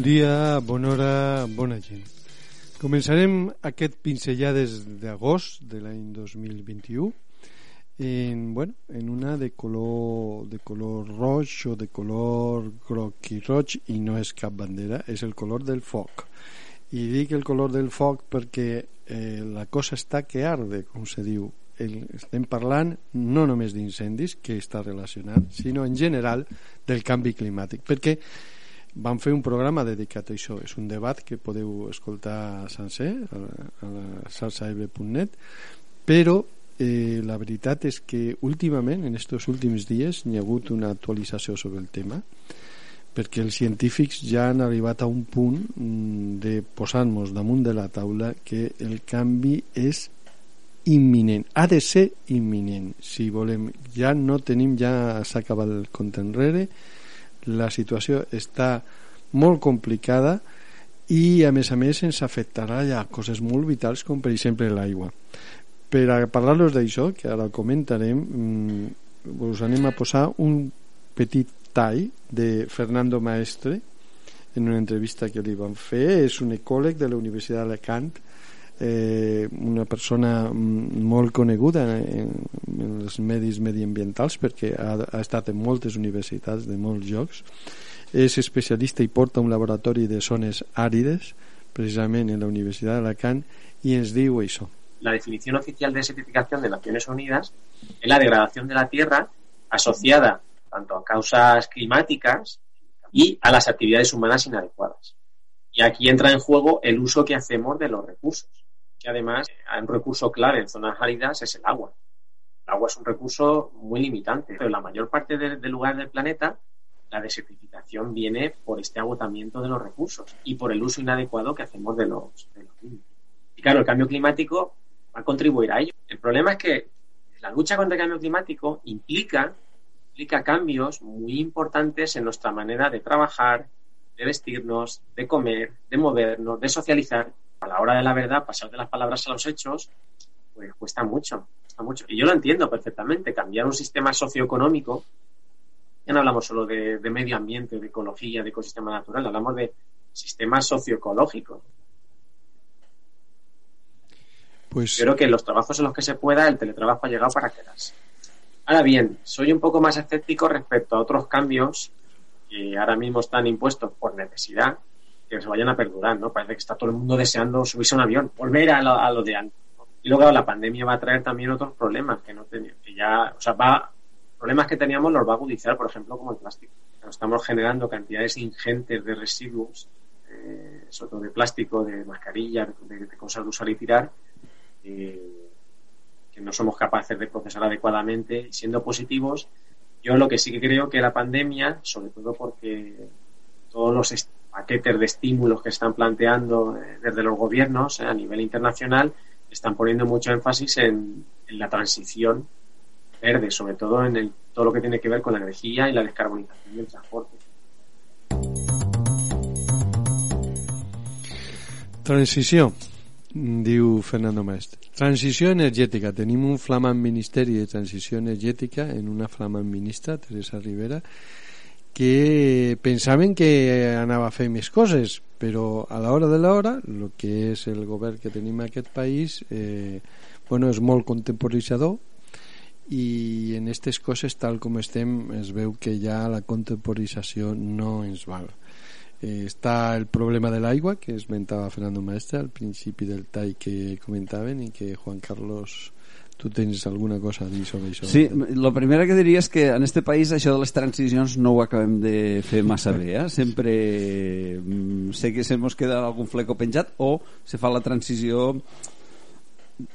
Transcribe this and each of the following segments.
Bon dia, bona hora, bona gent. Començarem aquest pinzellades d'agost de l'any 2021 en, bueno, en una de color, de color roig o de color groc i roig i no és cap bandera, és el color del foc. I dic el color del foc perquè eh, la cosa està que arde, com se diu. El, estem parlant no només d'incendis, que està relacionat, sinó en general del canvi climàtic. Perquè vam fer un programa dedicat a això. És un debat que podeu escoltar sencer a, a la salsaebre.net però eh, la veritat és que últimament, en aquests últims dies hi ha hagut una actualització sobre el tema perquè els científics ja han arribat a un punt mm, de posar-nos damunt de la taula que el canvi és imminent, ha de ser imminent. Si volem, ja no tenim ja s'ha acabat el compte enrere la situació està molt complicada i a més a més ens afectarà ja coses molt vitals com per exemple l'aigua. Per a parlar-los d'això que ara comentarem mmm, us anem a posar un petit tall de Fernando Maestre en una entrevista que li van fer. És un ecòleg de la Universitat d'Alacant eh, una persona mm, molt coneguda en, en els medis mediambientals perquè ha, ha estat en moltes universitats de molts llocs és especialista i porta un laboratori de zones àrides precisament en la Universitat d'Alacant i ens diu això La definició oficial de certificación de Naciones Unidas es la degradación de la tierra asociada tanto a causas climáticas y a las actividades humanas inadecuadas. Y aquí entra en juego el uso que hacemos de los recursos que además un recurso clave en zonas áridas es el agua. El agua es un recurso muy limitante, pero en la mayor parte del de lugares del planeta la desertificación viene por este agotamiento de los recursos y por el uso inadecuado que hacemos de los, de los mismos. Y claro, el cambio climático va a contribuir a ello. El problema es que la lucha contra el cambio climático implica, implica cambios muy importantes en nuestra manera de trabajar, de vestirnos, de comer, de movernos, de socializar a la hora de la verdad, pasar de las palabras a los hechos, pues cuesta mucho, cuesta mucho. Y yo lo entiendo perfectamente, cambiar un sistema socioeconómico, ya no hablamos solo de, de medio ambiente, de ecología, de ecosistema natural, hablamos de sistema socioecológico. Pues... Yo creo que en los trabajos en los que se pueda, el teletrabajo ha llegado para quedarse. Ahora bien, soy un poco más escéptico respecto a otros cambios que ahora mismo están impuestos por necesidad que se vayan a perdurar, ¿no? Parece que está todo el mundo deseando subirse a un avión, volver a lo, a lo de antes. Y luego la pandemia va a traer también otros problemas que no teníamos, que ya, o sea, problemas que teníamos los va a agudizar, por ejemplo, como el plástico. Estamos generando cantidades ingentes de residuos, eh, sobre todo de plástico, de mascarilla, de, de cosas de usar y tirar, eh, que no somos capaces de procesar adecuadamente. Y siendo positivos, yo lo que sí que creo que la pandemia, sobre todo porque todos los paquetes de estímulos que están planteando eh, desde los gobiernos eh, a nivel internacional están poniendo mucho énfasis en, en, la transición verde, sobre todo en el, todo lo que tiene que ver con la energía y la descarbonización del transporte. Transició, diu Fernando Maestre. Transició energètica. Tenim un flamant ministeri de transició energètica en una flamant ministra, Teresa Rivera, que pensaven que anava a fer més coses però a l'hora de l'hora el que és el govern que tenim a aquest país eh, bueno, és molt contemporitzador i en aquestes coses tal com estem es veu que ja la contemporització no ens val. Eh, està el problema de l'aigua que esmentava Fernando Maestre al principi del tall que comentaven i que Juan Carlos tu tens alguna cosa a dir sobre això? Sí, el primer que diria és que en este país això de les transicions no ho acabem de fer massa bé, eh? sempre mm, sé que se mos queda algun fleco penjat o se fa la transició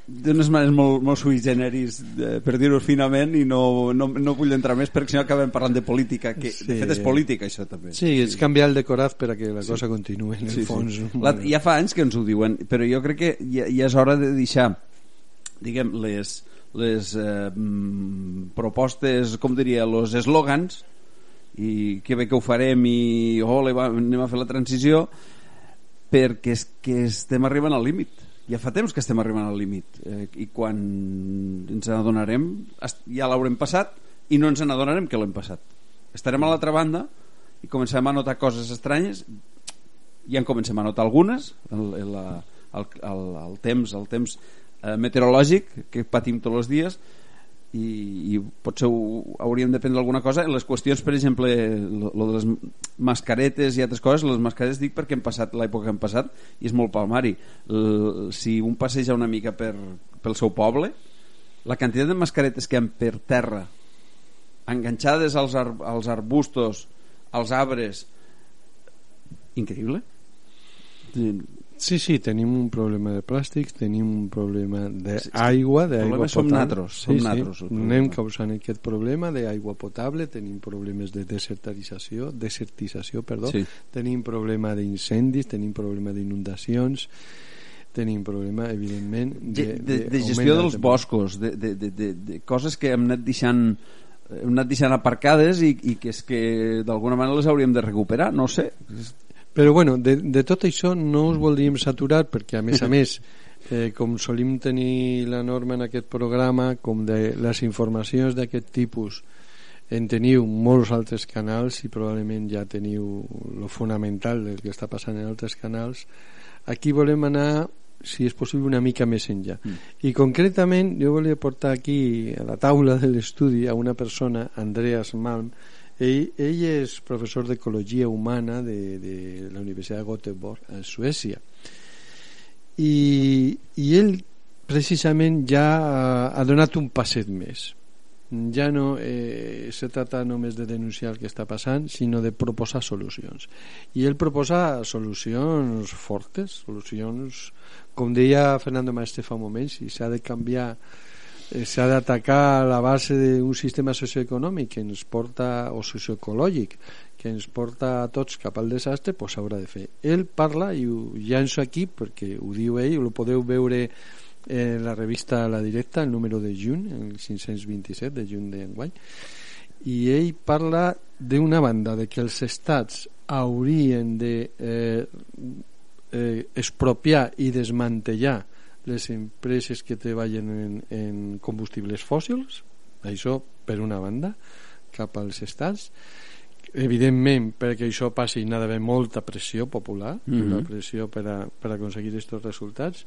d'unes maneres molt, molt sui generis eh, per dir-ho finament i no, no, no vull entrar més perquè si no acabem parlant de política que Sí. de fet és política això també Sí, és canviar el decorat per a que la cosa continuï en el Sí, fons. sí. La, ja fa anys que ens ho diuen, però jo crec que ja, ja és hora de deixar diguem, les, les eh, mm, propostes, com diria, els eslògans i que bé que ho farem i ole, va, anem a fer la transició perquè és que estem arribant al límit. Ja fa temps que estem arribant al límit eh, i quan ens n'adonarem ja l'haurem passat i no ens n'adonarem que l'hem passat. Estarem a l'altra banda i començarem a notar coses estranyes. Ja en comencem a notar algunes el, el, el, el, el temps el temps eh, meteorològic que patim tots els dies i, i potser ho, hauríem de prendre alguna cosa. Les qüestions, per exemple lo, de les mascaretes i altres coses les mascaretes dic perquè hem passat l'època que hem passat i és molt palmari. L, si un passeja una mica per, pel seu poble la quantitat de mascaretes que hi ha per terra enganxades als, ar, als arbustos als arbres increïble Sí, sí, tenim un problema de plàstics, tenim un problema d'aigua, d'aigua problema som potable. natros, som sí, natros, sí. Anem causant aquest problema d'aigua potable, tenim problemes de desertarització, desertització, perdó, Sí. tenim problema d'incendis, tenim problema d'inundacions, tenim problema, evidentment, de, de, de, de gestió dels boscos de, de, de, de, de coses que hem anat deixant hem anat deixant aparcades i, i que és que d'alguna manera les hauríem de recuperar no sé Però bueno, de, de tot això no us voldríem saturar perquè a més a més eh, com solim tenir la norma en aquest programa com de les informacions d'aquest tipus en teniu molts altres canals i probablement ja teniu lo fonamental del que està passant en altres canals aquí volem anar si és possible una mica més enllà Mm. i concretament jo volia portar aquí a la taula de l'estudi a una persona, Andreas Malm ell, ell és professor d'ecologia humana de, de la Universitat de Göteborg a Suècia. I, i ell precisament ja ha, ha donat un passet més. Ja no eh, se trata només de denunciar el que està passant sinó de proposar solucions. I ell proposa solucions fortes solucions com deia Fernando Maestre fa un moment si s'ha de canviar eh, s'ha d'atacar la base d'un sistema socioeconòmic que ens porta o socioecològic que ens porta a tots cap al desastre pues s'haurà de fer. Ell parla i ho llanço aquí perquè ho diu ell ho podeu veure en la revista La Directa el número de juny el 527 de juny d'enguany i ell parla d'una banda de que els estats haurien de eh, eh, expropiar i desmantellar les empreses que treballen en, en combustibles fòssils això per una banda cap als estats evidentment perquè això passi hi ha d'haver molta pressió popular Mhm. una pressió per, a, per aconseguir aquests resultats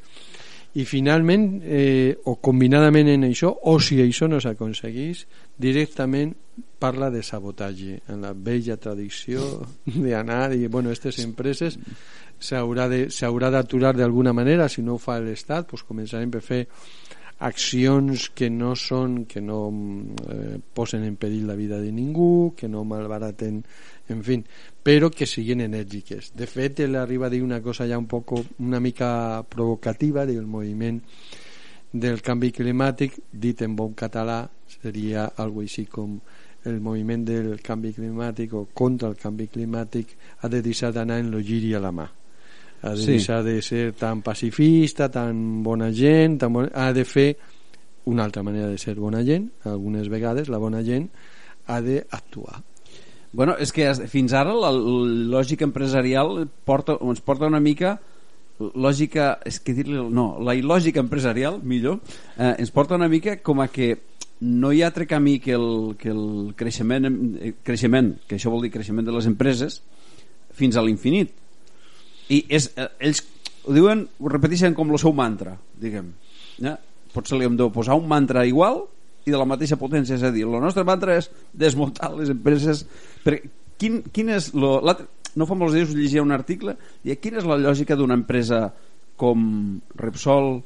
i finalment eh, o combinadament en això o si això no s'aconseguís directament parla de sabotatge en la vella tradició d'anar i bueno, aquestes empreses s'haurà d'aturar d'alguna manera si no ho fa l'Estat pues començarem per fer accions que no són que no eh, posen en perill la vida de ningú que no malbaraten en fin, però que siguin enèrgiques de fet ell arriba a dir una cosa ja un poco una mica provocativa del moviment del canvi climàtic. Dit en bon català seria algo així com el moviment del canvi climàtic o contra el canvi climàtic ha de deixar d'anar en lo giri a la mà. Ha de Sí. deixar de ser tan pacifista tan bona gent tan bon... ha de fer una altra manera de ser bona gent. Algunes vegades la bona gent ha d'actuar Bueno, és que fins ara la, lògica empresarial porta, ens porta una mica lògica, és que dir-li no, la il·lògica empresarial, millor eh, ens porta una mica com a que no hi ha altre camí que el, que el creixement, eh, creixement que això vol dir creixement de les empreses fins a l'infinit i és, eh, ells ho diuen, ho repeteixen com el seu mantra diguem ja? potser li hem de posar un mantra igual i de la mateixa potència, és a dir, el nostre mantra és desmuntar les empreses. Perquè quin, quin és lo, no fa molts dies llegia un article i quina és la lògica d'una empresa com Repsol,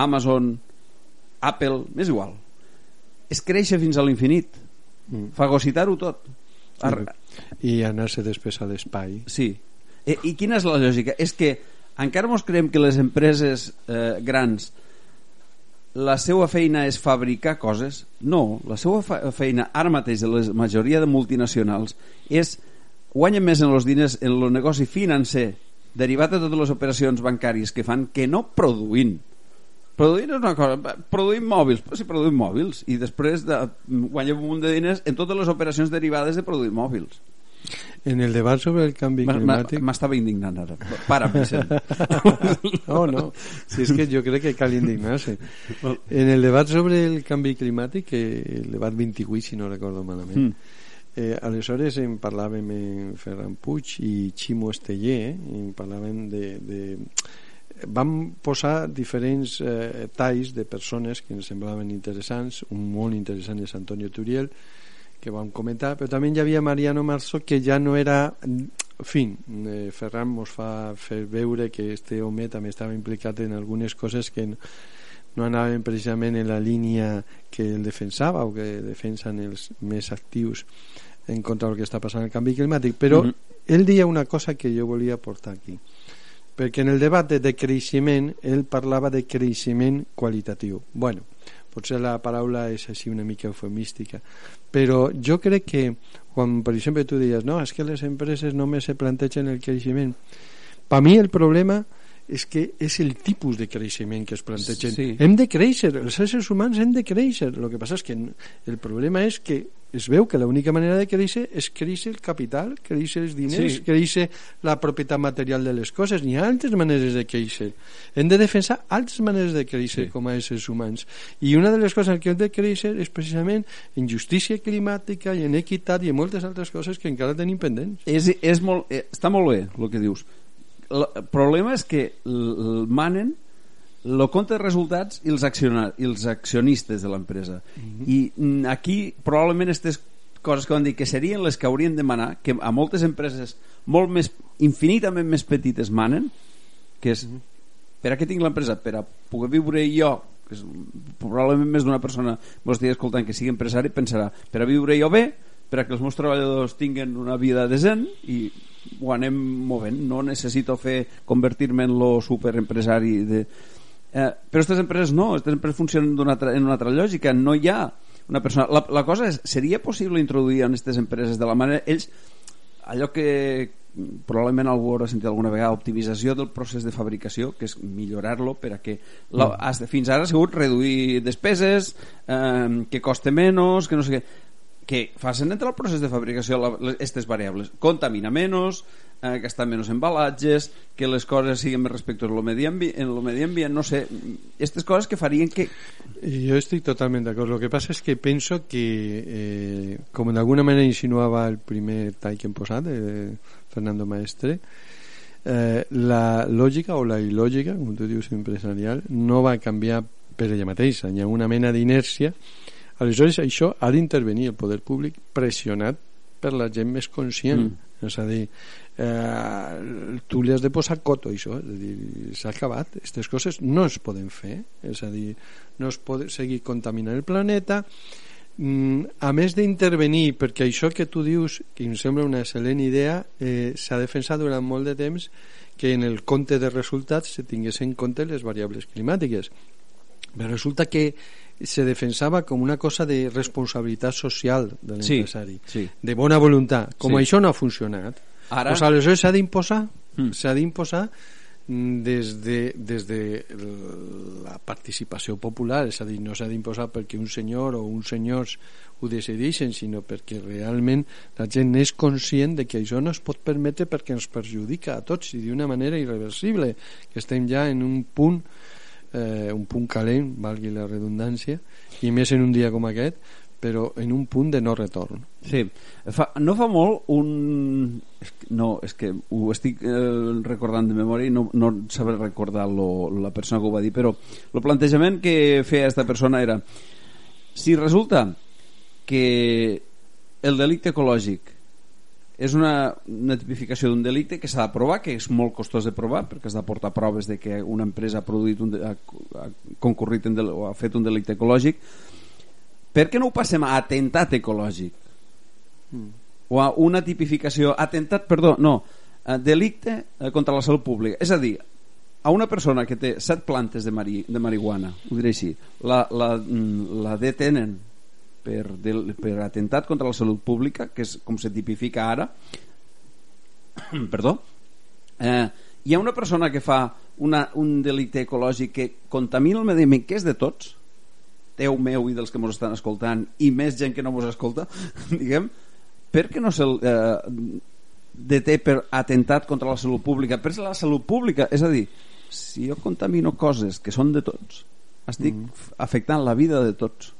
Amazon Apple, m'és igual. És créixer fins a l'infinit. Mm. fagocitar-ho tot. Ar i anar-se després a l'espai. Sí. I, I quina és la lògica? És que encara mos creiem que les empreses eh, grans la seva feina és fabricar coses? No, la seva feina ara mateix de la majoria de multinacionals és guanyen més en els diners en el negoci financer derivat de totes les operacions bancàries que fan que no produint produint és una cosa produïm mòbils, però si produïm mòbils i després de, guanyem un munt de diners en totes les operacions derivades de produir mòbils en el debat sobre el canvi climàtic... M'estava indignant ara. Para, Vicent. no, no. Si és que jo crec que cal indignar-se. En el debat sobre el canvi climàtic, el debat 28, si no recordo malament, mm. eh, aleshores en parlàvem en Ferran Puig i Ximo Esteller, eh, en parlàvem de, de vam posar diferents eh, talls de persones que ens semblaven interessants un molt interessant és Antonio Turiel que vam comentar, però també hi havia Mariano Marzo que ja no era en fi, eh, Ferran mos fa fer veure que este home també estava implicat en algunes coses que no, no anaven precisament en la línia que el defensava o que defensen els més actius en contra del que està passant el canvi climàtic però mm -hmm. ell deia una cosa que jo volia portar aquí perquè en el debat de creixement ell parlava de creixement qualitatiu bueno, potser la paraula és així una mica eufemística. Però jo crec que quan per exemple tu deies no, és que les empreses només se plantegen el creixement per mi el problema és que és el tipus de creixement que es plantegen. Sí. Hem de créixer, els éssers humans hem de créixer. El que passa és que el problema és que es veu que l'única manera de créixer és créixer el capital, créixer els diners, sí. créixer la propietat material de les coses. N'hi ha altres maneres de créixer. Hem de defensar altres maneres de créixer sí. com a éssers humans. I una de les coses que hem de créixer és precisament en justícia climàtica i en equitat i en moltes altres coses que encara tenim pendents. És, és molt, eh, està molt bé el que dius. El problema és que el manen el compte de resultats i els, i els accionistes de l'empresa mhm. -huh. i mm, aquí probablement aquestes coses que van dir que serien les que haurien de manar que a moltes empreses molt més infinitament més petites manen que és mhm. -huh. per a què tinc l'empresa? per a poder viure jo que és probablement més d'una persona que estigui escoltant que sigui empresari pensarà per a viure jo bé per a que els meus treballadors tinguin una vida decent i ho anem movent. No necessito fer convertir-me en lo superempresari de, Eh, però aquestes empreses no, aquestes empreses funcionen altra, en una altra lògica, no hi ha una persona... La, la cosa és, seria possible introduir en aquestes empreses de la manera... Ells, allò que probablement algú haurà sentit alguna vegada optimització del procés de fabricació que és millorar-lo per a que la, mm. has, fins ara ha sigut reduir despeses eh, que coste menys que no sé què que facin entre el procés de fabricació aquestes variables contamina menys eh, gastar menys embalatges, que les coses siguin més respectuoses en medi en el medi ambient, no sé, aquestes coses que farien que... Jo estic totalment d'acord. Lo que passa és que penso que, eh, com d'alguna manera insinuava el primer hem posat, eh, Fernando Maestre, eh, la lògica o la il·lògica, com tu dius, empresarial, no va canviar per ella mateixa. Hi ha una mena d'inèrcia. Aleshores, això ha d'intervenir el poder públic pressionat per la gent més conscient. Mm. És a dir, eh, tu li has de posar coto això, és a dir, s'ha acabat aquestes coses no es poden fer és a dir, no es pot seguir contaminant el planeta mm, a més d'intervenir perquè això que tu dius, que em sembla una excel·lent idea eh, s'ha defensat durant molt de temps que en el compte de resultats se tingués en compte les variables climàtiques però resulta que se defensava com una cosa de responsabilitat social de l'empresari, sí, sí. de bona voluntat. Com sí. això no ha funcionat, Ara... Pues aleshores s'ha d'imposar mm. s'ha d'imposar des de, des de la participació popular, és a dir, no s'ha d'imposar perquè un senyor o uns senyors ho decideixen, sinó perquè realment la gent és conscient de que això no es pot permetre perquè ens perjudica a tots i d'una manera irreversible, que estem ja en un punt eh, un punt calent, valgui la redundància, i més en un dia com aquest, però en un punt de no retorn. Sí, fa, no fa molt un... No, és que ho estic eh, recordant de memòria i no, no sabré recordar lo, la persona que ho va dir, però el plantejament que feia aquesta persona era si resulta que el delicte ecològic és una, una tipificació d'un delicte que s'ha de provar, que és molt costós de provar perquè has d'aportar proves de que una empresa ha produït un, ha, ha concurrit en del, o ha fet un delicte ecològic per què no ho passem a atemptat ecològic? Mm. O a una tipificació... Atemptat, perdó, no, delicte eh, contra la salut pública. És a dir, a una persona que té set plantes de, mari, de marihuana, ho diré així, la, la, mm, la detenen per, del, per atentat contra la salut pública, que és com se tipifica ara, perdó, eh, hi ha una persona que fa una, un delicte ecològic que contamina el medi ambient, que és de tots, teu meu i dels que ens estan escoltant, i més gent que no ens escolta, diguem, per què no se'l eh, deté per atentat contra la salut pública? Per la salut pública, és a dir, si jo contamino coses que són de tots estic mm. afectant la vida de tots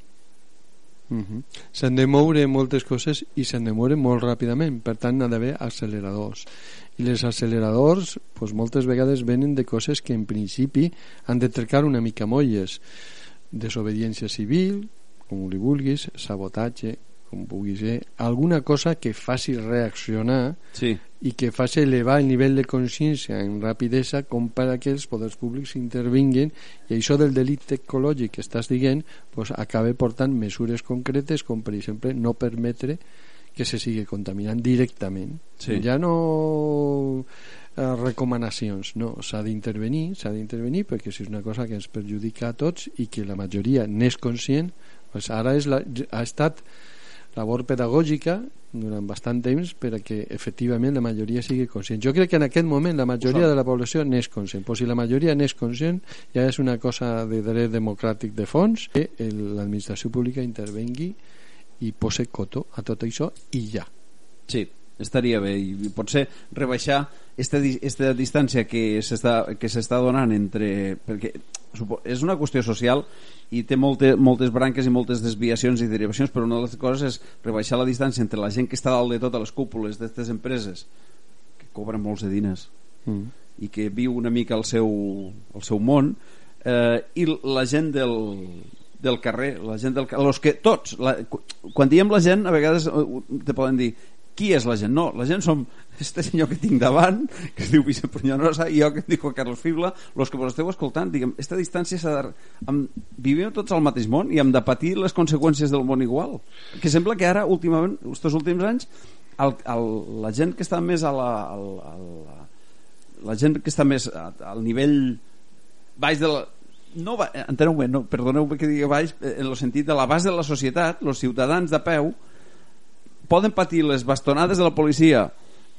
mm -hmm. s'han de moure moltes coses i s'han de moure molt ràpidament. Per tant ha d'haver acceleradors. I les acceleradors pues, moltes vegades venen de coses que en principi han de trencar una mica molles. Desobediència civil com li vulguis, sabotatge com pugui ser, alguna cosa que faci reaccionar sí. i que faci elevar el nivell de consciència en rapidesa com per a que els poders públics intervinguin i això del delicte ecològic que estàs dient pues, acabe portant mesures concretes com per exemple no permetre que se sigui contaminant directament sí. ja no eh, recomanacions no, s'ha d'intervenir s'ha d'intervenir perquè si és una cosa que ens perjudica a tots i que la majoria n'és conscient pues ara és la, ha estat labor pedagògica durant bastant temps per a que efectivament la majoria sigui conscient. Jo crec que en aquest moment la majoria de la població n'és conscient. Però si la majoria n'és conscient ja és una cosa de dret democràtic de fons que l'administració pública intervengui i posi coto a tot això i ja. Sí, estaria bé i potser rebaixar esta, esta distància que s'està donant entre perquè és una qüestió social i té molte, moltes branques i moltes desviacions i derivacions però una de les coses és rebaixar la distància entre la gent que està dalt de totes les cúpules d'aquestes empreses que cobren molts de diners mm. i que viu una mica el seu, el seu món eh, i la gent del, del carrer, la gent del los que tots, la, quan diem la gent a vegades eh, te poden dir qui és la gent? No, la gent som este senyor que tinc davant, que es diu Vicent Punyonosa, i jo que em dic Carlos Fibla, els que vos esteu escoltant, diguem, esta distància s'ha de... Amb, vivim tots al mateix món i hem de patir les conseqüències del món igual. Que sembla que ara, últimament, aquests últims anys, el, el, la gent que està més a la, al, la, la gent que està més al nivell baix de la, no enteneu-me, no, perdoneu-me que digui baix, eh, en el sentit de la base de la societat, els ciutadans de peu, poden patir les bastonades de la policia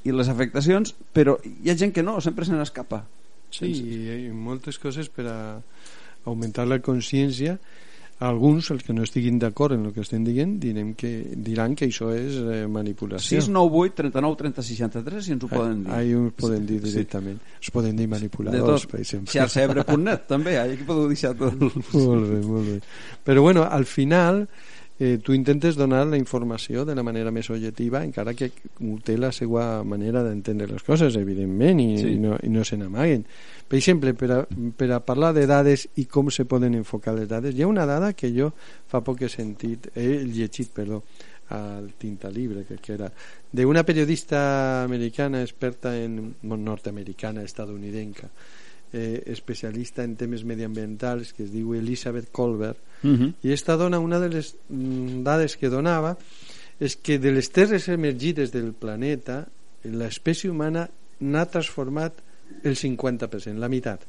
i les afectacions, però hi ha gent que no, sempre se n'escapa. Sí, i moltes coses per a augmentar la consciència alguns, els que no estiguin d'acord en el que estem dient, direm que, diran que això és eh, manipulació. 698 39 30 63 si ens ho poden dir. Ahí us poden dir directament. Sí. Us poden dir manipuladors, per exemple. Xarxebre.net també, ahí podeu deixar tot. molt bé, molt bé. Però bueno, al final eh, tu intentes donar la informació de la manera més objectiva encara que té la seva manera d'entendre les coses evidentment i, sí. i no, i no se n'amaguen per exemple, per a, per a parlar de dades i com se poden enfocar les dades hi ha una dada que jo fa poc he sentit he llegit, perdó al Tinta Libre, que, que era d'una periodista americana experta en nord-americana, estadounidenca eh, especialista en temes mediambientals que es diu Elizabeth Colbert uh. -huh. i esta dona una de les mm, dades que donava és que de les terres emergides del planeta l'espècie humana n'ha transformat el 50%, la meitat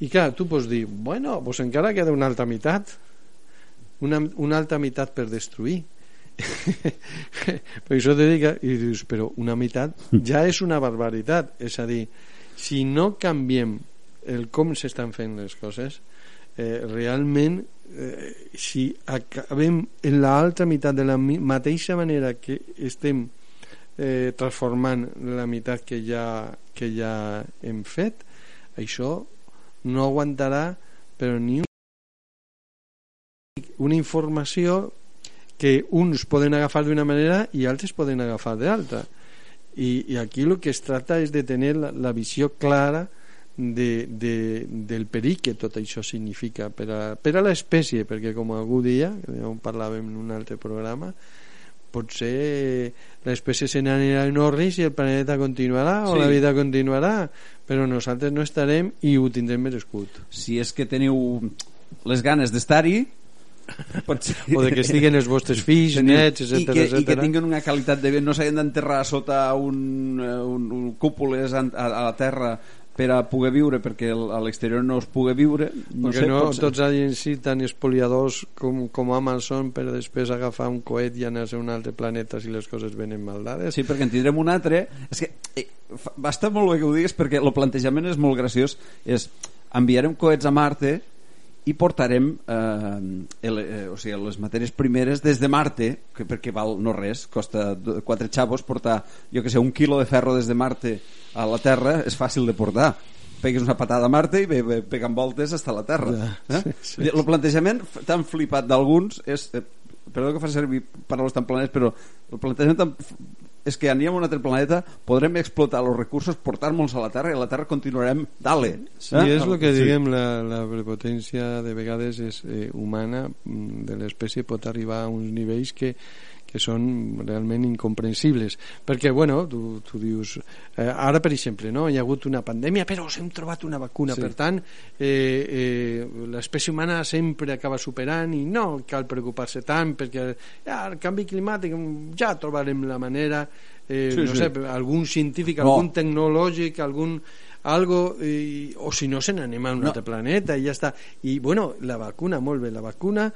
i clar, tu pots dir bueno, pues encara queda una altra meitat una, una altra meitat per destruir per això te dic i dius, però una meitat ja és una barbaritat és a dir, si no canviem el com s'estan fent les coses eh, realment eh, si acabem en l'altra meitat de la mateixa manera que estem eh, transformant la meitat que ja, que ja hem fet això no aguantarà però ni un... una informació que uns poden agafar d'una manera i altres poden agafar d'altra. I, i aquí el que es tracta és de tenir la, la visió clara de, de, del perill que tot això significa per a, per a l'espècie, perquè com algú dia, ja ho parlàvem en un altre programa, potser l'espècie se n'anirà en orris i el planeta continuarà sí. o la vida continuarà, però nosaltres no estarem i ho tindrem merescut. Si és que teniu les ganes d'estar-hi, ser... o de que estiguen els vostres fills, Teniu... nets, etc. I, que, I que tinguin una qualitat de vida, no s'hagin d'enterrar sota un, un, un cúpules a, a la terra per a poder viure perquè a l'exterior no es pugui viure no perquè sé, no potser- tots hagin sigut tan espoliadors com, com Amazon per després agafar un coet i anar a un altre planeta si les coses venen mal dades Sí, perquè en tindrem un altre. És que eh, va estar molt bé que ho digues perquè el plantejament és molt graciós. És enviarem coets a Marte i portarem eh, el, eh, o sigui, les matèries primeres des de Marte, que perquè val no res, costa quatre xavos portar, jo que sé, un quilo de ferro des de Marte a la Terra és fàcil de portar pegues una patada a Marte i ve, ve pegant voltes fins a la Terra Ja, eh? sí, sí. el plantejament tan flipat d'alguns és eh, perdó que fa servir paraules tan planes però el plantejament tan, és que anem a un altre planeta podrem explotar els recursos portar-nos a la Terra i a la Terra continuarem. Dale Sí, és el que diguem, la, la prepotència de vegades és eh, humana mm, de l'espècie pot arribar a uns nivells que, que són realment incomprensibles perquè, bueno, tu, tu dius eh, ara per exemple, no? hi ha hagut una pandèmia però hem trobat una vacuna Sí. per tant eh, eh, l'espècie humana sempre acaba superant i no cal preocupar-se tant perquè ja, el canvi climàtic ja trobarem la manera eh, Sí, no sí. sé, algun científic, No. algun tecnològic algun algo i, o si no se n'anem a un No. altre planeta i ja està. I bueno, la vacuna, molt bé la vacuna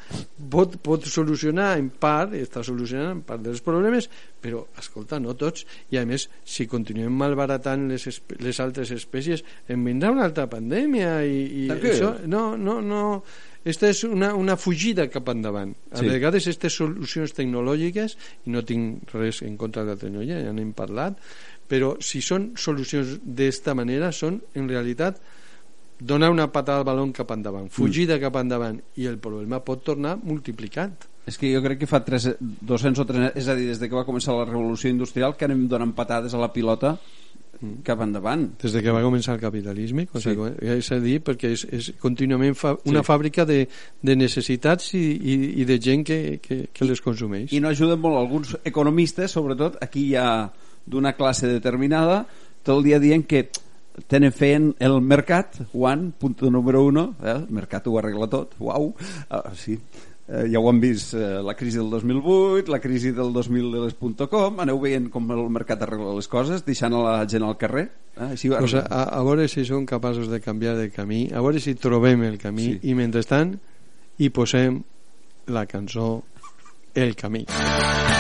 pot, pot solucionar en part està solucionant en part dels problemes però, escolta, no tots. I a més, si continuem malbaratant les, les altres espècies en vindrà una altra pandèmia i, i això, no, no, no. Esta és una, una fugida cap endavant. A Sí. vegades aquestes solucions tecnològiques i no tinc res en contra de la tecnologia ja n'hem parlat però si són solucions d'esta manera són en realitat donar una patada al baló cap endavant fugida cap endavant i el problema pot tornar multiplicat. És que jo crec que fa tres, 200 o 300 és a dir, des de que va començar la revolució industrial que anem donant patades a la pilota cap endavant. Des de que va començar el capitalisme Sí. és a dir, perquè és, és contínuament fa, una Sí. fàbrica de, de necessitats i, i, i de gent que, que, que les consumeix. I no ajuden molt alguns economistes sobretot aquí hi ha d'una classe determinada tot el dia dient que tenen feien el mercat one, punto número uno eh? el mercat ho arregla tot uau, ah, sí eh, ja ho han vist eh, la crisi del 2008 la crisi del 2000 de les .com aneu veient com el mercat arregla les coses deixant a la gent al carrer eh? Així, sigui, a, a veure si som capaços de canviar de camí a veure si trobem el camí Sí. i mentrestant hi posem la cançó El camí N'hi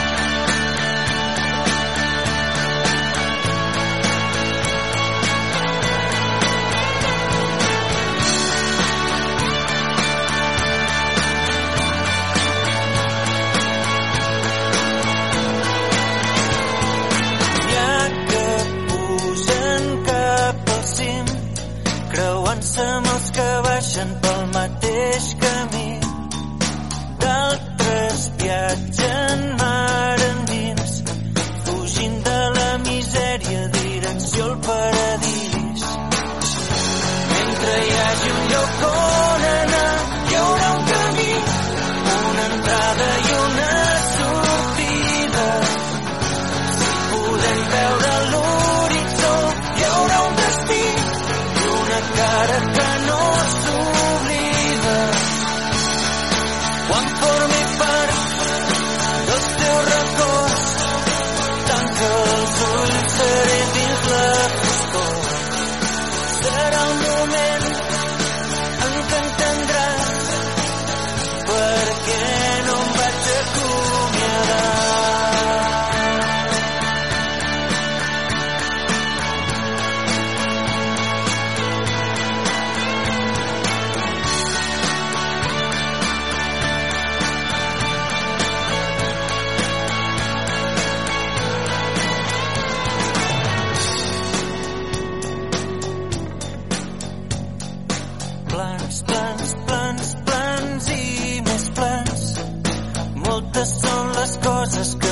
les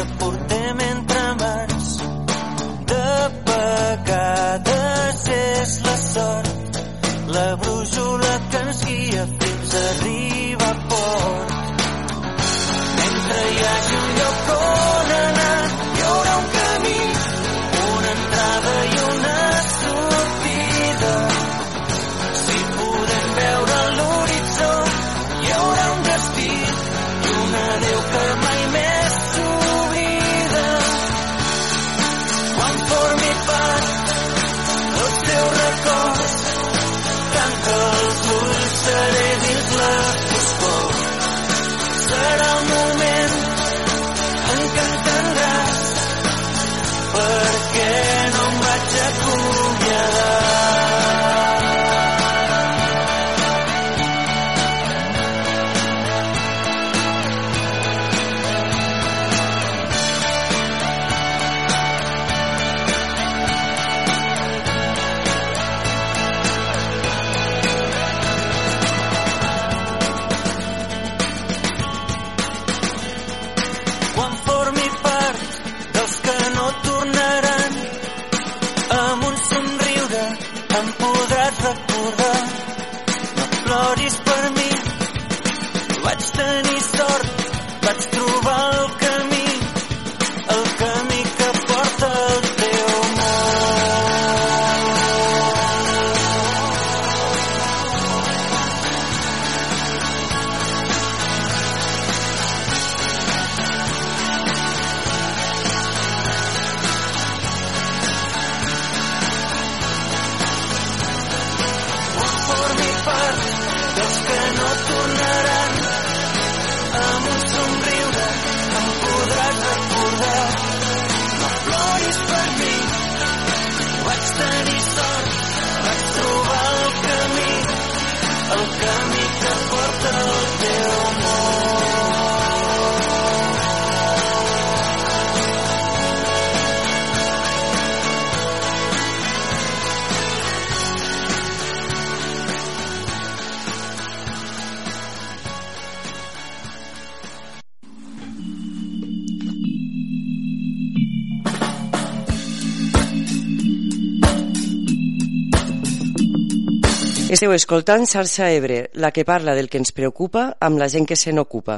Esteu escoltant Xarxa Ebre, la que parla del que ens preocupa amb la gent que se n'ocupa.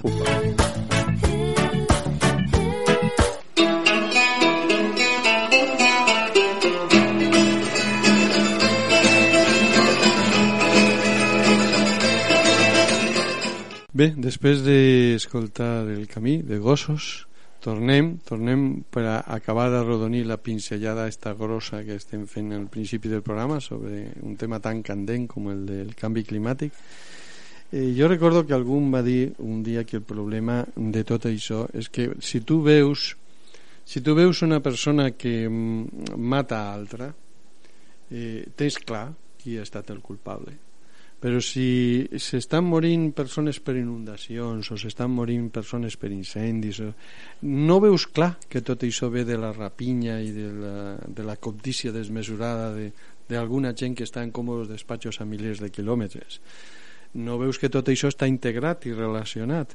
Bé, després d'escoltar el camí de gossos, tornem, tornem per a acabar d'arrodonir la pinzellada esta grossa que estem fent al principi del programa sobre un tema tan candent com el del canvi climàtic. Eh, jo recordo que algú va dir un dia que el problema de tot això és que si tu veus si tu veus una persona que mm, mata altra eh, tens clar qui ha estat el culpable però si s'estan morint persones per inundacions o s'estan morint persones per incendis o... no veus clar que tot això ve de la rapinya i de la, de la cobdícia desmesurada de, d'alguna gent que està en còmodes despatxos a milers de quilòmetres. No veus que tot això està integrat i relacionat.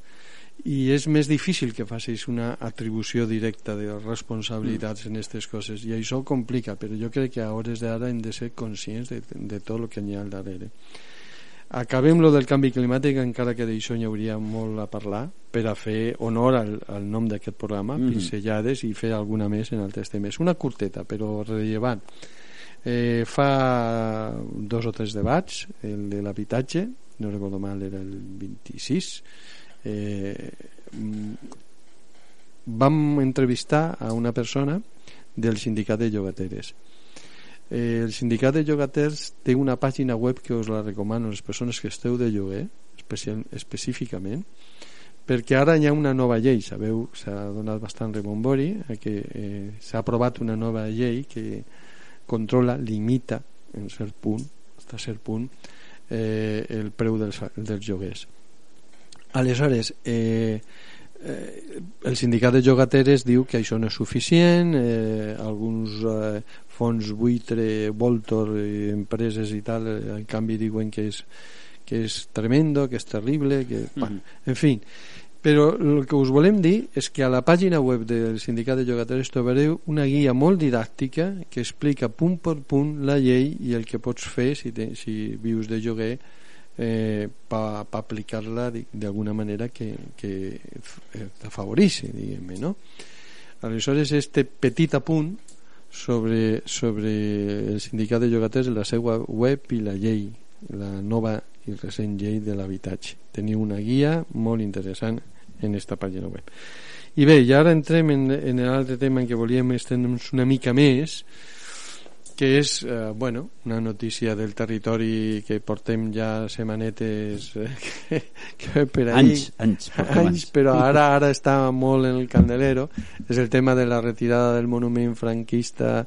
I és més difícil que facis una atribució directa de responsabilitats mm. en aquestes coses. I això ho complica però jo crec que a hores d'ara hem de ser conscients de, de tot el que hi ha al darrere acabem lo del canvi climàtic encara que d'això hi hauria molt a parlar per a fer honor al, al nom d'aquest programa, mm -hmm. pincellades i fer alguna més en altres temes. Una curteta però rellevant. Eh, fa dos o tres debats el de l'habitatge no recordo mal era el 26 eh, vam entrevistar a una persona del sindicat de llogateres eh, el sindicat de llogaters té una pàgina web que us la recomano a les persones que esteu de lloguer especial, específicament perquè ara hi ha una nova llei sabeu, s'ha donat bastant rebombori eh, que eh, s'ha aprovat una nova llei que controla, limita en cert punt, fins a cert punt eh, el preu dels, dels lloguers. Aleshores eh, eh, el sindicat de llogateres diu que això no és suficient eh, alguns eh, fons buitre, Voltor eh, empreses i tal, eh, en canvi diuen que és, que és tremendo que és terrible que, mm. bueno, en fi però el que us volem dir és que a la pàgina web del sindicat de llogateres trobareu una guia molt didàctica que explica punt per punt la llei i el que pots fer si, te, si vius de lloguer eh, per pa aplicar-la d'alguna manera que, que t'afavorissi diguem no? aleshores este petit apunt sobre, sobre el sindicat de llogaters la seva web i la llei la nova i recent llei de l'habitatge. Teniu una guia molt interessant en esta pàgina web. I bé, i ara entrem en, en l'altre tema en què volíem estendre'ns una mica més que és eh, bueno, una notícia del territori que portem ja setmanetes eh, que, que per ahí, Anys, anys, anys, anys. però ara ara està molt en el candelero és el tema de la retirada del monument franquista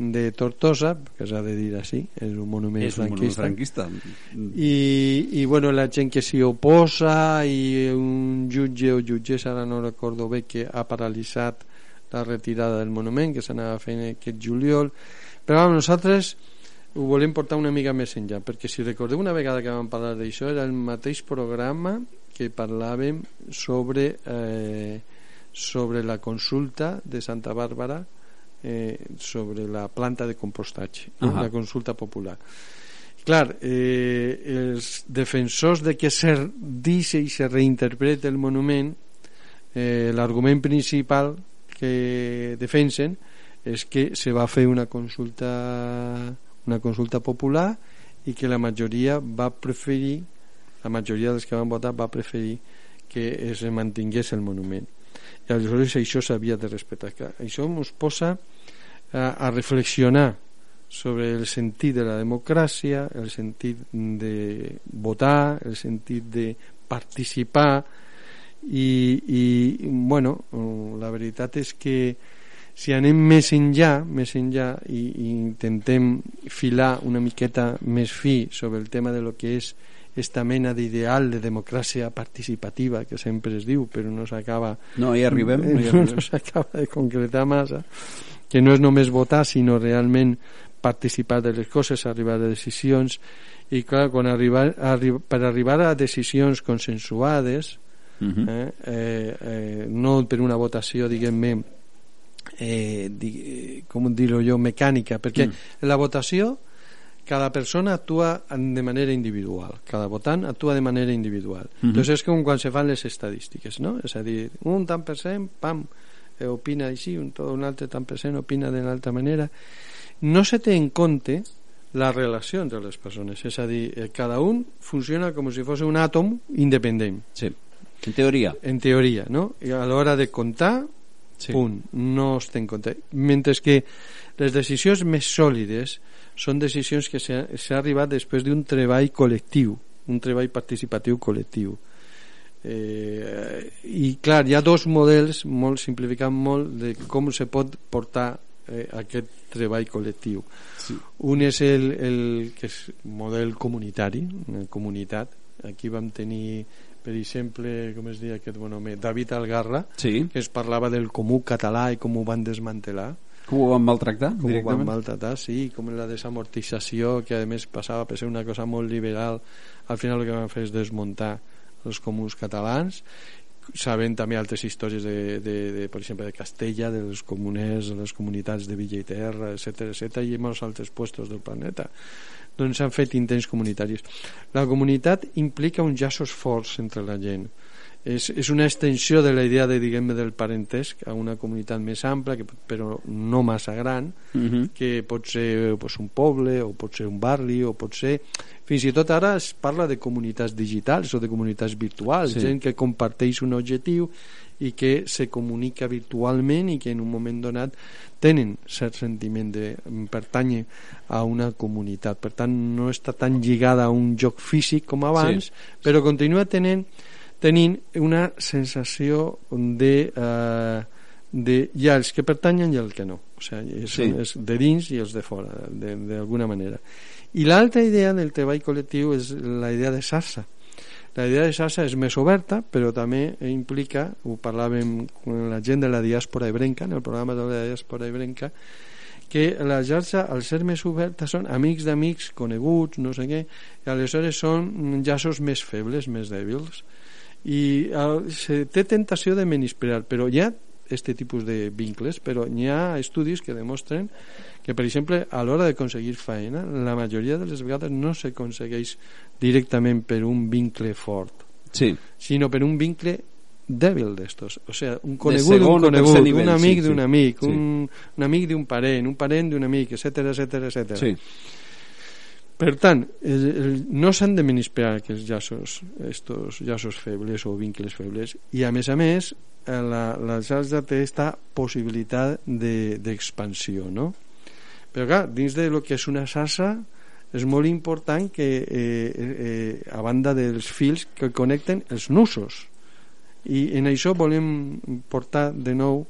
de Tortosa que s'ha de dir així és un monument És un monument franquista franquista. i, i bueno, la gent que s'hi oposa i un jutge o jutgessa ara no recordo bé que ha paralitzat la retirada del monument que s'anava fent aquest juliol però bueno, nosaltres ho volem portar una mica més enllà perquè si recordeu una vegada que vam parlar d'això era el mateix programa que parlàvem sobre eh, sobre la consulta de Santa Bàrbara eh, sobre la planta de compostatge no? Ahà. la consulta popular Clar, eh, els defensors de que se dice i se reinterprete el monument, eh, l'argument principal que defensen és que se va fer una consulta una consulta popular i que la majoria va preferir la majoria dels que van votar va preferir que es mantingués el monument. I aleshores això s'havia de respectar això ens posa a, a reflexionar sobre el sentit de la democràcia, el sentit de votar, el sentit de participar i, i bueno, la veritat és que si anem més enllà, més enllà i, i intentem filar una miqueta més fi sobre el tema de lo que és esta mena d'ideal de democràcia participativa que sempre es diu però no s'acaba No, hi arribem. No hi no, arribem. no s'acaba de concretar massa que no és només votar sinó realment participar de les coses, arribar a decisions i clar, quan arribar, arri per arribar a decisions consensuades Mhm. eh, eh, eh, no per una votació diguem-ne eh, di, com dir-ho jo, mecànica perquè Mm. la votació cada persona actua de manera individual cada votant actua de manera individual Mhm. entonces és com quan se fan les estadístiques no? és a dir, un tant per cent pam, eh, opina així un, tot un altre tant per cent opina d'una altra manera no se té en compte la relació entre les persones és a dir, eh, cada un funciona com si fos un àtom independent Sí. En teoria. en teoria, no? I a l'hora de comptar, Sí. punt, no es té en compte. Mentre que les decisions més sòlides són decisions que s'ha s'ha arribat després d'un treball col·lectiu, un treball participatiu col·lectiu. Eh, I clar, hi ha dos models, molt simplificant molt, de com se pot portar eh, aquest treball col·lectiu. Sí. Un és el, el que és model comunitari, una comunitat. Aquí vam tenir, per exemple, com es deia aquest bon home, David Algarra, Sí. que es parlava del comú català i com ho van desmantelar, Com ho van maltractar? com ho van maltratar, sí, com la desamortització, que a més passava per ser una cosa molt liberal, al final el que van fer és desmuntar els comuns catalans, sabent també altres històries de, de, de, per exemple de Castella, de les comunes, de les comunitats de Villa i Terra, etc etc i molts altres puestos del planeta doncs s'han fet intents comunitaris la comunitat implica uns llaços forts entre la gent és, és una extensió de la idea de, diguem del parentesc a una comunitat més ampla que, però no massa gran Mhm. que pot ser pues, un poble o pot ser un barri o pot ser fins i tot ara es parla de comunitats digitals o de comunitats virtuals Sí. gent que comparteix un objectiu i que se comunica virtualment i que en un moment donat tenen cert sentiment de pertànyer a una comunitat. Per tant no està tan lligada a un joc físic com abans però continua tenint tenint una sensació de, eh, de hi ha els que pertanyen i els que no. O sigui, és, Sí. és de dins i els de fora de- d'alguna manera. I l'altra idea del treball col·lectiu és la idea de xarxa la idea de xarxa és més oberta però també implica, ho parlàvem amb la gent de la diàspora ebrenca en el programa de la diàspora ebrenca que la xarxa, al ser més oberta, són amics d'amics, coneguts, no sé què, i aleshores són llaços més febles, més dèbils, i eh, se té tentació de menysprear, però hi ha este tipus de vincles, però hi ha estudis que demostren que, per exemple, a l'hora d'aconseguir feina, la majoria de les vegades no s'aconsegueix directament per un vincle fort, Sí. sinó per un vincle dèbil d'estos, o sigui, un conegut d'un conegut, nivell, un amic sí, d'un sí. amic, Sí. un, un amic d'un parent, un parent d'un amic, etc etc etc. Sí. Per tant, no s'han de menysprear aquests llaços, estos llaços febles o vincles febles, i a més a més, eh, la, la xarxa té esta possibilitat de- d'expansió, no? Però clar, dins de lo que és una xarxa és molt important que eh, eh, a banda dels fils que connecten els nusos i en això volem portar de nou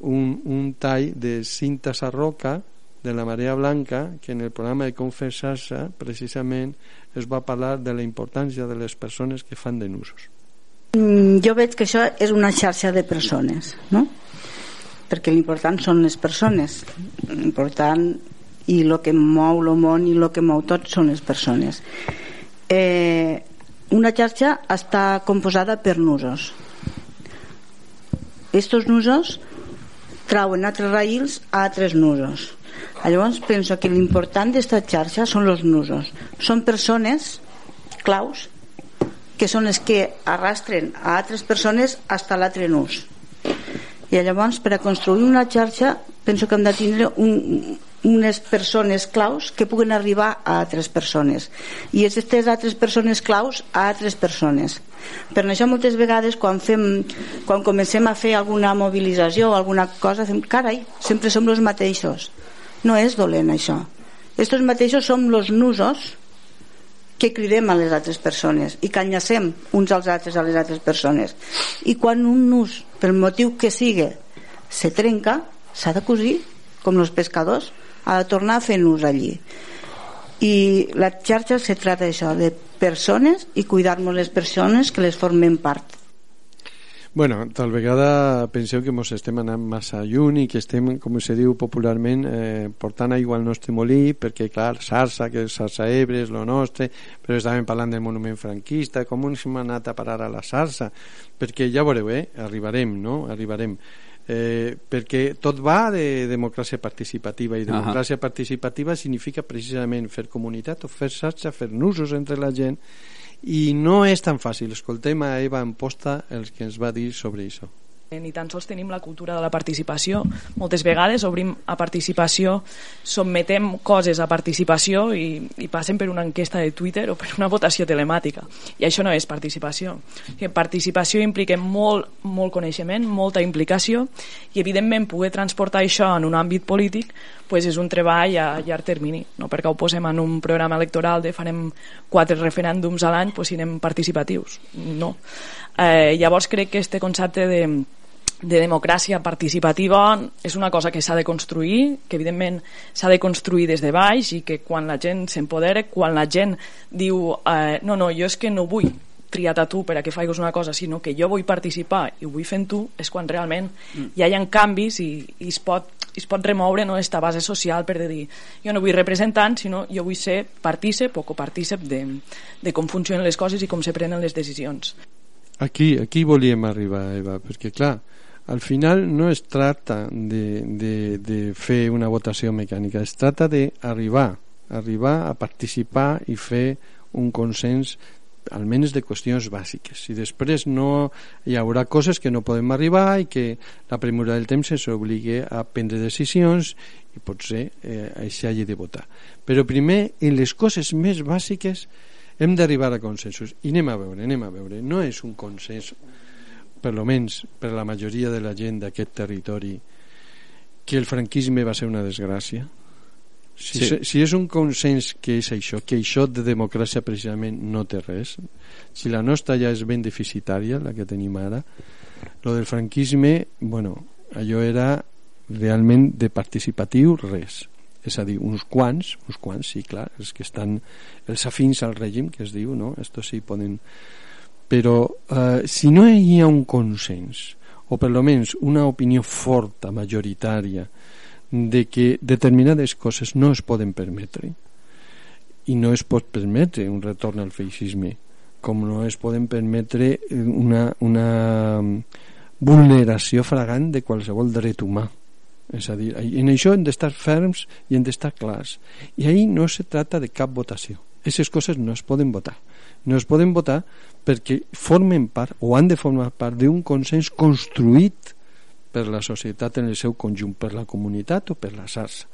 un, un tall de cinta sarroca de la Marea Blanca que en el programa de Confessar-se precisament es va parlar de la importància de les persones que fan de nusos Mm, jo veig que això és una xarxa de persones, no? Perquè l'important són les persones. L'important i el que mou el món i el que mou tot són les persones. Eh, una xarxa està composada per nusos. Estos nusos trauen altres raïls a altres nusos. Llavors penso que l'important d'esta xarxa són els nusos. Són persones claus que són les que arrastren a altres persones fins a l'altre nus. I llavors per a construir una xarxa penso que hem de tindre un, unes persones claus que puguen arribar a altres persones. I aquestes altres persones claus a altres persones. Per això moltes vegades quan, fem, quan comencem a fer alguna mobilització o alguna cosa fem, carai, sempre som els mateixos no és dolent això. Estos mateixos som els nusos que cridem a les altres persones i que uns als altres a les altres persones. I quan un nus pel motiu que sigui se trenca s'ha de cosir com els pescadors ha de tornar a fer nus allí. I la xarxa se trata d'això de persones i cuidar-nos les persones que les formen part Bueno, tal vegada penseu que ens estem anant massa lluny i que estem, com se diu popularment, eh, portant aigua al nostre molí, perquè, clar, Sarsa, que és Sarsa Ebre, és lo nostre, però estàvem parlant del monument franquista, com ens hem anat a parar a la Sarsa? Perquè ja veureu, eh, arribarem, no? Arribarem. Eh, perquè tot va de democràcia participativa i democràcia uh -huh. participativa significa precisament fer comunitat o fer xarxa, fer nusos entre la gent i no és tan fàcil. Escoltem a Eva Amposta el que ens va dir sobre això ni tan sols tenim la cultura de la participació. Moltes vegades obrim a participació, sotmetem coses a participació i, i passen per una enquesta de Twitter o per una votació telemàtica. I això no és participació. Participació implica molt, molt coneixement, molta implicació i, evidentment, poder transportar això en un àmbit polític pues és un treball a llarg termini. No perquè ho posem en un programa electoral de farem quatre referèndums a l'any, pues siguem participatius. No. Eh, llavors crec que este concepte de, de democràcia participativa és una cosa que s'ha de construir, que evidentment s'ha de construir des de baix i que quan la gent s'empodera, quan la gent diu eh, no, no, jo és que no vull triat a tu per a que faigues una cosa, sinó que jo vull participar i ho vull fent tu, és quan realment mm. hi ha canvis i, i es, pot, es pot remoure no, esta base social per dir jo no vull representant, sinó jo vull ser partícip o copartícip de, de com funcionen les coses i com se prenen les decisions. Aquí, aquí volíem arribar, Eva, perquè clar, al final no es tracta de, de, de fer una votació mecànica, es tracta d'arribar, arribar a participar i fer un consens almenys de qüestions bàsiques. I després no hi haurà coses que no podem arribar i que la premura del temps ens obligui a prendre decisions i potser eh, això hagi de votar. Però primer en les coses més bàsiques hem d'arribar a consensos. I anem a veure, anem a veure. No és un consens per lo menys per la majoria de la gent d'aquest territori que el franquisme va ser una desgràcia si, sí. si és un consens que és això que això de democràcia precisament no té res si la nostra ja és ben deficitària la que tenim ara lo del franquisme bueno, allò era realment de participatiu res és a dir, uns quants, uns quants, sí, clar, els que estan, els afins al règim, que es diu, no? Estos sí poden... Però eh, si no hi ha un consens, o per almenys una opinió forta, majoritària, de que determinades coses no es poden permetre, i no es pot permetre un retorn al feixisme, com no es poden permetre una, una vulneració fragant de qualsevol dret humà és a dir, en això hem d'estar ferms i hem d'estar clars. I ahir no se trata de cap votació. Aquestes coses no es poden votar. No es poden votar perquè formen part, o han de formar part, d'un consens construït per la societat en el seu conjunt, per la comunitat o per la xarxa.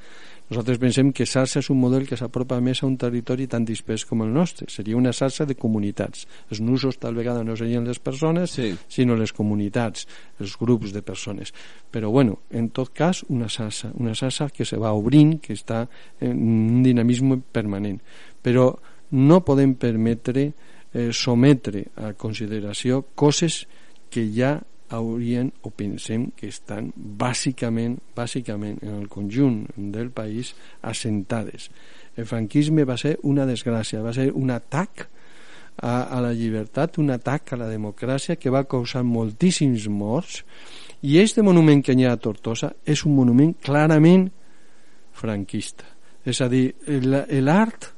Nosaltres pensem que xarxa és un model que s'apropa més a un territori tan dispers com el nostre. Seria una xarxa de comunitats. Els nusos tal vegada no serien les persones, Sí. sinó les comunitats, els grups de persones. Però, bueno, en tot cas, una xarxa, una xarxa que se va obrint, que està en un dinamisme permanent. Però no podem permetre eh, sometre a consideració coses que ja haurien o pensem que estan bàsicament, bàsicament en el conjunt del país assentades. El franquisme va ser una desgràcia, va ser un atac a, a la llibertat, un atac a la democràcia que va causar moltíssims morts i este monument que hi ha a Tortosa és un monument clarament franquista. És a dir, el- l'art,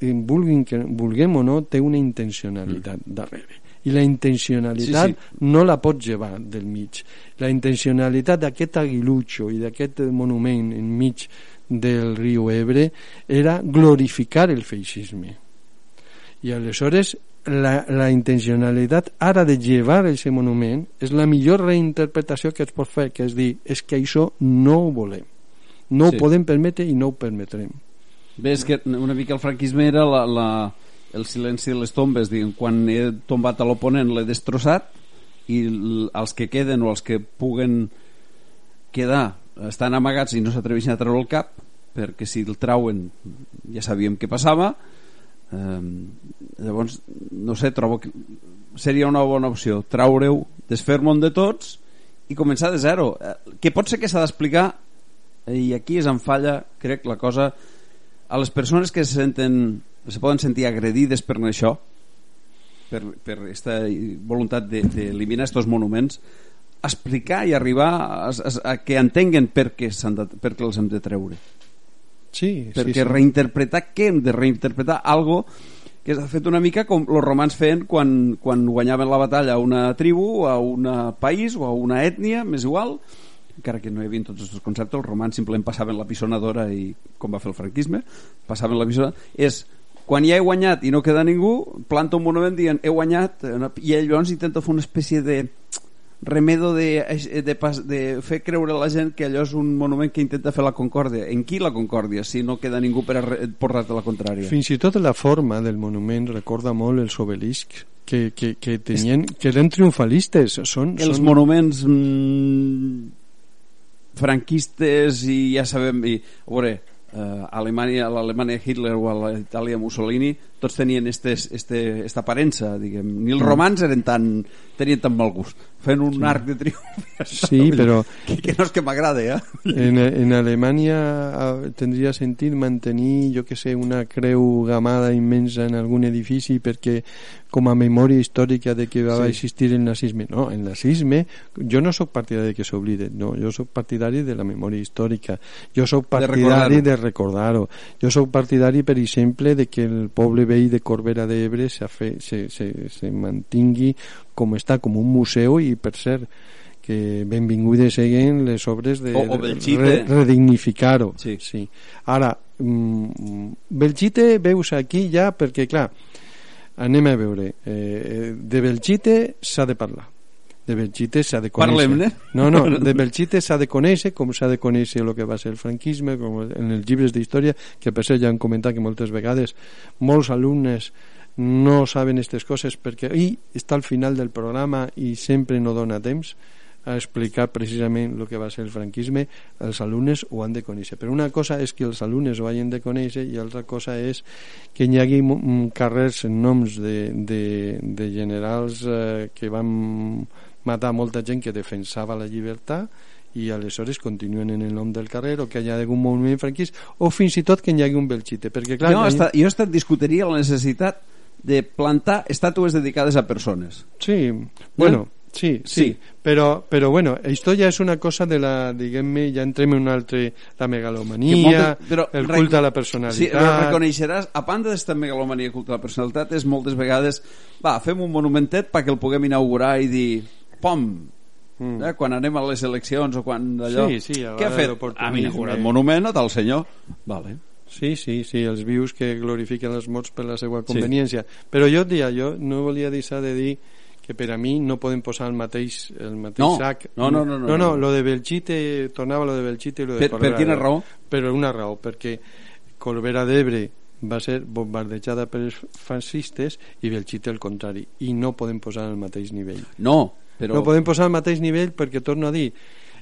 en vulguin que, vulguem o no, té una intencionalitat mm. darrere. I la intencionalitat Sí, no la pot llevar del mig. La intencionalitat d'aquest aguilutxo i d'aquest monument enmig del riu Ebre era glorificar el feixisme. I aleshores la, la intencionalitat ara de llevar aquest monument és la millor reinterpretació que es pot fer, que és dir, és que això no ho volem. No Sí. ho podem permetre i no ho permetrem. Bé, és que una mica el franquisme era la, la, el silenci de les tombes, diguem, quan he tombat a l'oponent l'he destrossat i els que queden o els que puguen quedar estan amagats i no s'atreveixen a treure el cap perquè si el trauen ja sabíem què passava. Eh, llavors no sé, trobo que seria una bona opció traure-ho, desfer-me'n de tots i començar de zero. Eh, que pot ser que s'ha d'explicar i aquí és en falla crec la cosa a les persones que se senten se poden sentir agredides per això per, per aquesta voluntat d'eliminar de, aquests monuments explicar i arribar a, a, a que entenguen per què, de, per què els hem de treure. Sí, perquè sí, sí. reinterpretar què hem de reinterpretar algo que s'ha fet una mica com els romans feien quan, quan guanyaven la batalla a una tribu, a un país o a una ètnia, més igual. Encara que no hi havia tots aquests conceptes els romans simplement passaven la pisonadora i com va fer el franquisme passaven la pisonadora. És quan ja he guanyat i no queda ningú planta un monument dient he guanyat eh, i ell llavors intenta fer una espècie de remedo de, de, pas, de fer creure a la gent que allò és un monument que intenta fer la concòrdia en qui la concòrdia si no queda ningú per a re- portar-te la contrària Fins i tot la forma del monument recorda molt els obeliscs que, que, que, tenien, que eren triomfalistes. Són, els són... monuments mm, franquistes i ja sabem i, a veure, eh, Alemanya, l'Alemanya Hitler o a la Itàlia Mussolini tots tenien estes, este, esta aparença diguem. ni Mm. els romans eren tan, tenien tan mal gust fent un sí. arc de triomf. Sí, però que, que no és que m'agrada eh? en, en Alemanya tindria sentit mantenir, jo que sé, una creu gamada immensa en algun edifici perquè com a memòria històrica de que va Sí. existir el nazisme. No, el nazisme, jo no sóc partidari de que s'oblide, no, jo sóc partidari de la memòria històrica. Jo sóc partidari recordar-ho. de recordar-ho. Jo sóc partidari, per exemple, de que el poble veí de Corbera d'Ebre se, fe- se, se, se mantingui com està, com un museu i, per cert, que benvingudes seguen les obres de O- o Belchite. re, redignificar-ho. Sí. sí. Ara, mm, Belchite veus aquí ja perquè, clar, anem a veure, eh, de Belchite s'ha de parlar de Belchite s'ha de conèixer. Parlem-ne. no, no, de Belchite s'ha de conèixer com s'ha de conèixer el que va ser el franquisme com en els llibres d'història que per cert ja han comentat que moltes vegades molts alumnes no saben aquestes coses perquè i està al final del programa i sempre no dona temps a explicar precisament el que va ser el franquisme. Els alumnes ho han de conèixer. Però una cosa és que els alumnes ho hagin de conèixer i altra cosa és que hi hagi mm, carrers en noms de, de, de generals eh, que van matar molta gent que defensava la llibertat i aleshores continuen en el nom del carrer o que hi hagi un moviment franquista o fins i tot que hi hagi un belxite perquè clar, jo, ha- hasta, jo hasta discutiria la necessitat de plantar estàtues dedicades a persones. Sí, bueno, sí, sí, Sí. Però, però bueno, esto ja és una cosa de la, diguem-ne, ja entrem en un altre, la megalomania, moltes- però el culte a la Sí, personalitat... però reconeixeràs, a banda d'esta megalomania culte de la personalitat, és moltes vegades, va, fem un monumentet perquè el puguem inaugurar i dir, pom, Mm. eh, quan anem a les eleccions o quan allò... Sí, sí, a Què ha fet? Hem inaugurat monument a tal senyor. Vale. Sí, sí, sí, els vius que glorifiquen els morts per la seva conveniència. Però jo, dia, jo no volia deixar de dir que per a mi no poden posar el mateix, el mateix No, sac. no, no, no, no, no, no. lo de Belchite, tornava lo de Belchite i lo de Per- Corbera per quina raó? Per una raó, perquè Corbera d'Ebre va ser bombardejada pels fascistes i Belchite el contrari, i no podem posar al mateix nivell. No, però... No podem posar al mateix nivell perquè, torno a dir,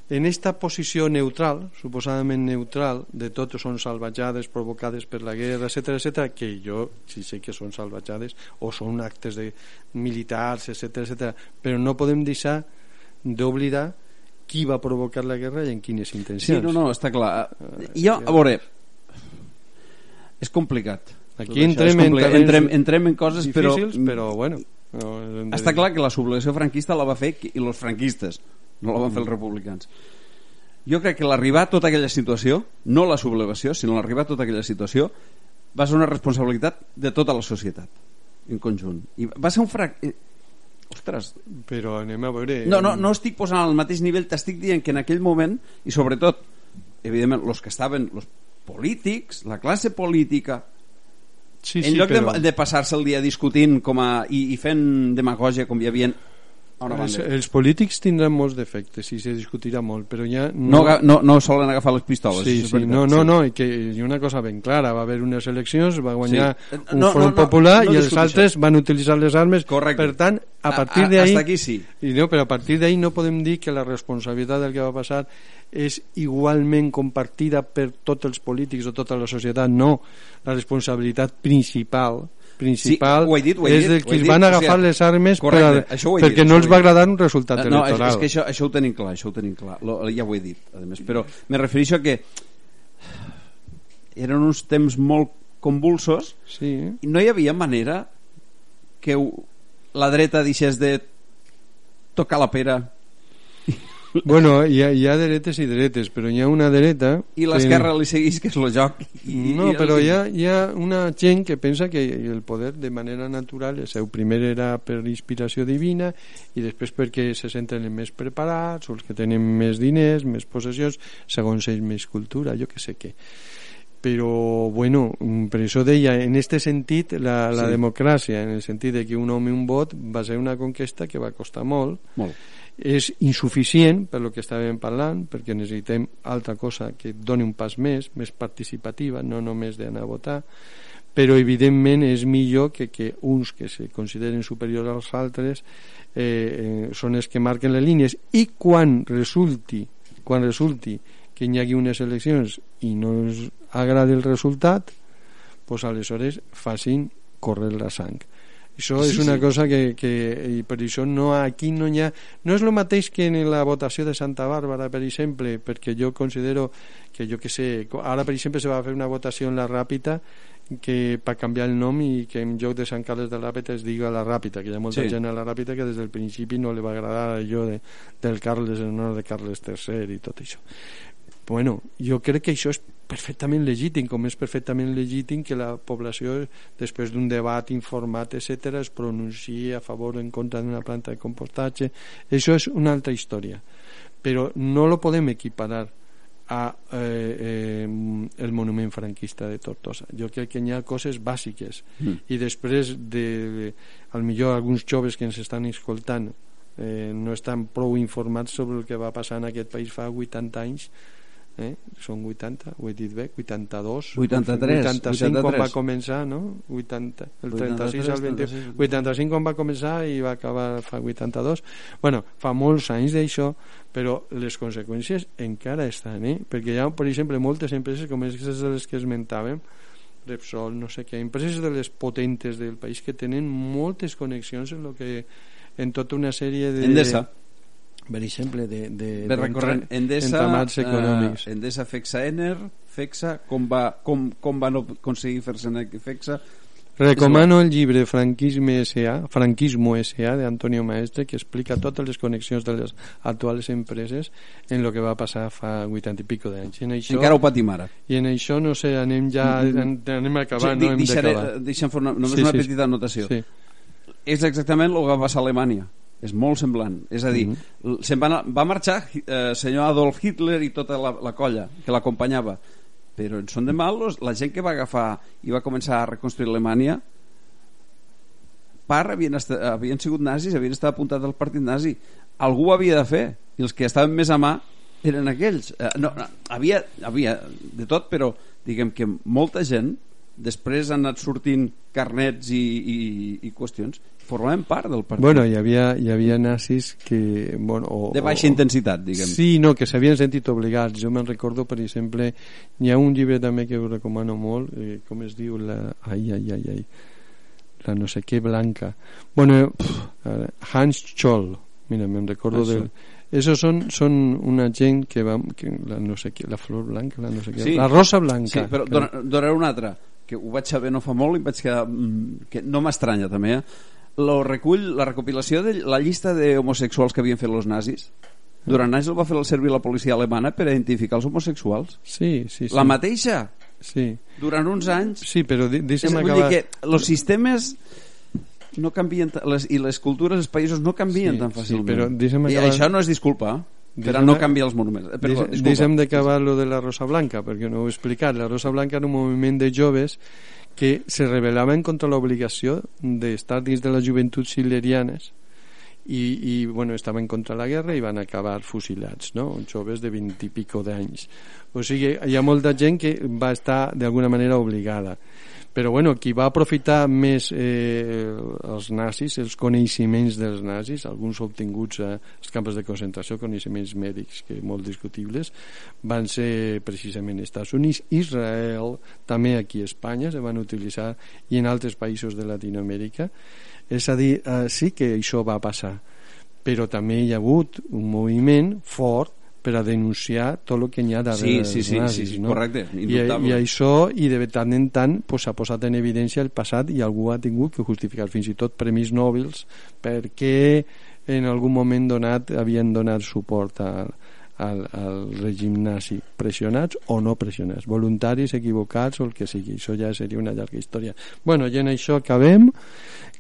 en esta posició neutral, suposadament neutral, de tot són salvatjades provocades per la guerra, etc etc, que jo sí sé que són salvatjades o són actes de militars, etc etc, però no podem deixar d'oblidar qui va provocar la guerra i en quines Sí, intencions. no, no, està clar. Jo, a veure, és complicat. Aquí entrem entrem, entrem en coses, però... difícils, però, bueno... No, Està clar que la sublevació franquista la va fer i els franquistes, no la van fer els republicans. Jo crec que l'arribar a tota aquella situació, no la sublevació, sinó l'arribar a tota aquella situació, va ser una responsabilitat de tota la societat, en conjunt. I va ser un frac... eh, Ostres, Però anem a veure... no, no, no estic posant al mateix nivell, t'estic dient que en aquell moment, i sobretot, evidentment, els que estaven, els polítics, la classe política, Sí, en sí, lloc però... de, de passar-se el dia discutint com a, i, i fent demagògia com hi havia Els, els polítics tindran molts defectes i se discutirà molt, però ja No, aga- no, no solen agafar les pistoles. Sí, això sí, no, no, no, i que hi una cosa ben clara, va haver unes eleccions, va guanyar Sí. un No, front no, no, popular no i els altres van utilitzar les armes, Correcte. per tant, a partir d'ahí... hasta aquí sí. I no, però a partir d'ahí no podem dir que la responsabilitat del que va passar és igualment compartida per tots els polítics o tota la societat, no. La responsabilitat principal principal Sí, ho he dit, ho he és dit, del que es dit, van o agafar sigui, les armes per correcte, he dit, perquè no els va agradar un resultat Eh, no, és, electoral. és que això, això ho tenim clar, això ho tenim clar. Lo, ja ho he dit, a més, però me refereixo a que eren uns temps molt convulsos Sí, i no hi havia manera que ho- la dreta deixés de tocar la pera Bueno, hi ha, hi ha dretes i dretes, però hi ha una dreta... i l'esquerra li seguís que és el joc i, No, i però hi ha, hi ha una gent que pensa que el poder de manera natural, el seu primer era per inspiració divina i després perquè se senten més preparats, o els que tenen més diners, més possessions, segons ells més cultura, jo que sé què. Però, bueno, per això deia, en este sentit, la, la Sí. democràcia, en el sentit de que un home un vot va ser una conquesta que va costar molt, Molt. És insuficient per lo que estàvem parlant perquè necessitem altra cosa que doni un pas més, més participativa no només d'anar a votar però evidentment és millor que, que uns que se consideren superiors als altres eh, eh, són els que marquen les línies. I quan resulti quan resulti que hi hagi unes eleccions i no ens agrada el resultat pues aleshores facin córrer la sang això Sí, és una sí. cosa que, que i per això no, aquí no hi ha no és el mateix que en la votació de Santa Bàrbara per exemple, perquè jo considero que jo que sé, ara per exemple se va fer una votació en la Ràpita que per canviar el nom i que en lloc de Sant Carles de la Ràpita es diga la Ràpita que hi ha molta Sí. gent a la Ràpita que des del principi no li va agradar allò de, del Carles en honor de Carles III i tot això bueno, jo crec que això és perfectament legítim, com és perfectament legítim que la població, després d'un debat informat, etc es pronunciï a favor o en contra d'una planta de compostatge. Això és una altra història. Però no lo podem equiparar a eh, eh, el monument franquista de Tortosa. Jo crec que hi ha coses bàsiques Mm. i després de, de al millor alguns joves que ens estan escoltant eh, no estan prou informats sobre el que va passar en aquest país fa 80 anys eh? són 80, ho he dit bé 82, 83, 85 quan 83. va començar no? 80, el 36 al 20 36. 85 quan va començar i va acabar fa 82 bueno, fa molts anys d'això però les conseqüències encara estan eh? perquè hi ha, per exemple, moltes empreses com aquestes de les que esmentàvem Repsol, no sé què, empreses de les potentes del país que tenen moltes connexions en lo que en tota una sèrie de Endesa. Per exemple de, de, Ve recorrent Endesa, entramats econòmics eh, Endesa, Fexa, Ener, Fexa, com, va, com, com van aconseguir fer-se en Fexa, Recomano el llibre Franquisme S.A. Franquismo S.A. de Antonio Maestre que explica totes les connexions de les actuals empreses en lo que va passar fa 80 i pico d'anys. En això, encara ho patim ara. I en això, no sé, anem ja en- anem a acabar, Sí, no hem d'acabar. deixa'm fer una, només Sí, una sí, sí. petita anotació. Sí. És exactament el que va passar a Alemanya. És molt semblant. És a dir, l- se'n va, va marxar eh, senyor Adolf Hitler i tota la, la colla que l'acompanyava. Però en són de malos, la gent que va agafar i va començar a reconstruir Alemanya part havien, estat, havien sigut nazis, havien estat apuntats al partit nazi. Algú ho havia de fer, i els que estaven més a mà eren aquells. Eh, no, no, havia, havia de tot, però diguem que molta gent després han anat sortint carnets i, i, i qüestions formaven part del partit. Bueno, hi havia, hi havia nazis que... Bueno, o, de baixa o, intensitat, diguem. Sí, no, que s'havien sentit obligats. Jo me'n recordo, per exemple, hi ha un llibre també que us recomano molt, eh, com es diu? La... Ai, ai, ai, ai. La no sé què blanca. Bueno, pff, Hans Scholl, mira, me'n recordo del... Esos son, son una gent que va... Que, la no sé què, la flor blanca, la no sé què... Sí. La rosa blanca. Sí, però dona- donaré una altra que ho vaig saber no fa molt i vaig quedar mm, que no m'estranya també eh? lo recull, la recopilació de la llista d'homosexuals que havien fet els nazis. Durant anys el va fer el servir la policia alemana per identificar els homosexuals. Sí, sí, sí. la mateixa? Sí, durant uns anys. Sí però deixa'm vull acabar... dir que els sistemes no canvien les, i les cultures dels països no canvien Sí, tan sí, fàcilment. però deixa'm i acabar- això no és disculpa eh? Per a Deixa'm- no canviar els monuments eh, perdó. Deixa'm d'acabar lo de la Rosa Blanca, perquè no ho he explicat. La Rosa Blanca era un moviment de joves que se rebel·laven contra l'obligació d'estar dins de les joventuts hilerianes i, i bueno, estaven contra la guerra i van acabar fusilats, no? joves de 20 i pico d'anys. O sigui, hi ha molta gent que va estar d'alguna manera obligada. Però bueno, qui va aprofitar més eh, els nazis, els coneixements dels nazis, alguns obtinguts als campos de concentració, coneixements mèdics que molt discutibles, van ser precisament Estats Units, Israel, també aquí a Espanya se van utilitzar i en altres països de Latinoamèrica. És a dir, eh, sí que això va passar, però també hi ha hagut un moviment fort per a denunciar tot el que hi ha darrere Sí, sí, sí, nazis, sí, sí, no? correcte, I, indubtable. I això, i de tant en tant pues, posat en evidència el passat i algú ha tingut que justificar fins i tot premis nòbils perquè en algun moment donat havien donat suport al, al, al règim nazi pressionats o no pressionats, voluntaris, equivocats o el que sigui, això ja seria una llarga història bueno, i en això acabem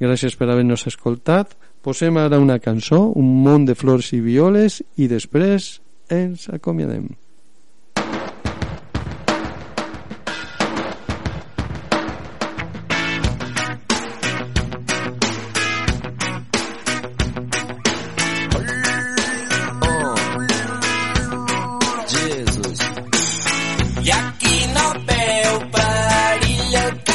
gràcies per haver-nos escoltat. Posem ara una cançó, un món de flors i violes i després ens acomiadem. Ha qui no veu perill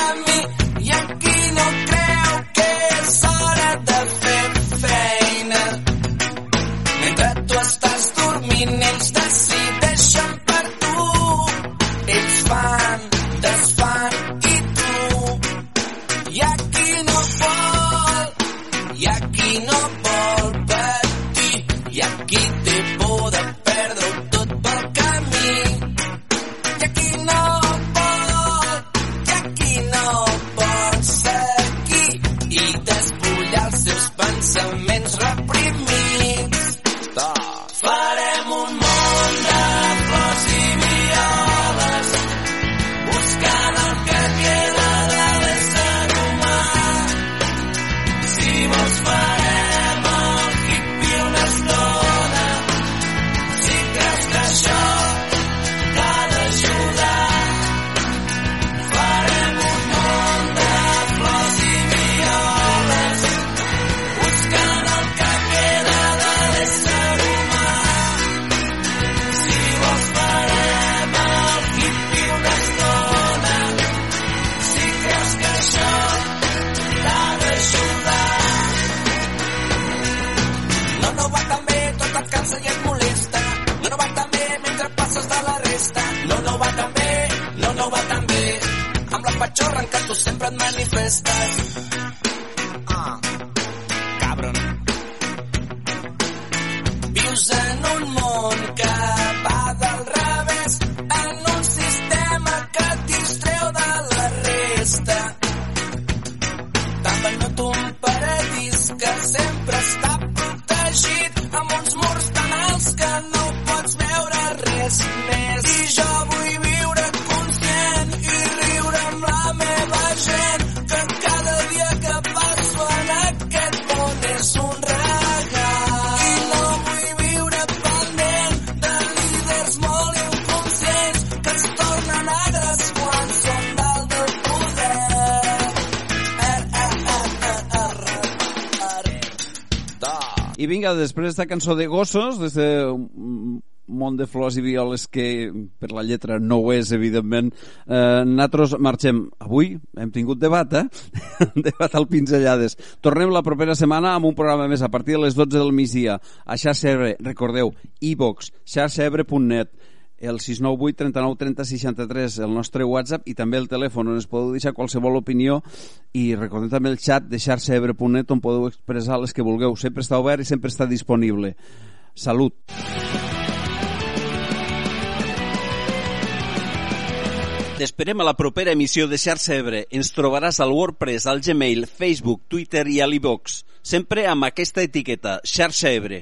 vinga, després d'esta cançó de gossos, d'este món de flors i violes que per la lletra no ho és, evidentment, eh, nosaltres marxem. Avui hem tingut debat, eh? debat al Pinzellades. Tornem la propera setmana amb un programa més a partir de les 12 del migdia a Xarxa Ebre. Recordeu, iVox, e xarxaebre.net el 698 39 30 63 el nostre WhatsApp i també el telèfon on es podeu deixar qualsevol opinió i recordem també el xat de xarxaebre.net on podeu expressar les que vulgueu sempre està obert i sempre està disponible Salut! T'esperem a la propera emissió de Xarxa Ebre. Ens trobaràs al WordPress, al Gmail, Facebook, Twitter i a l'iVox. Sempre amb aquesta etiqueta, Xarxa Ebre.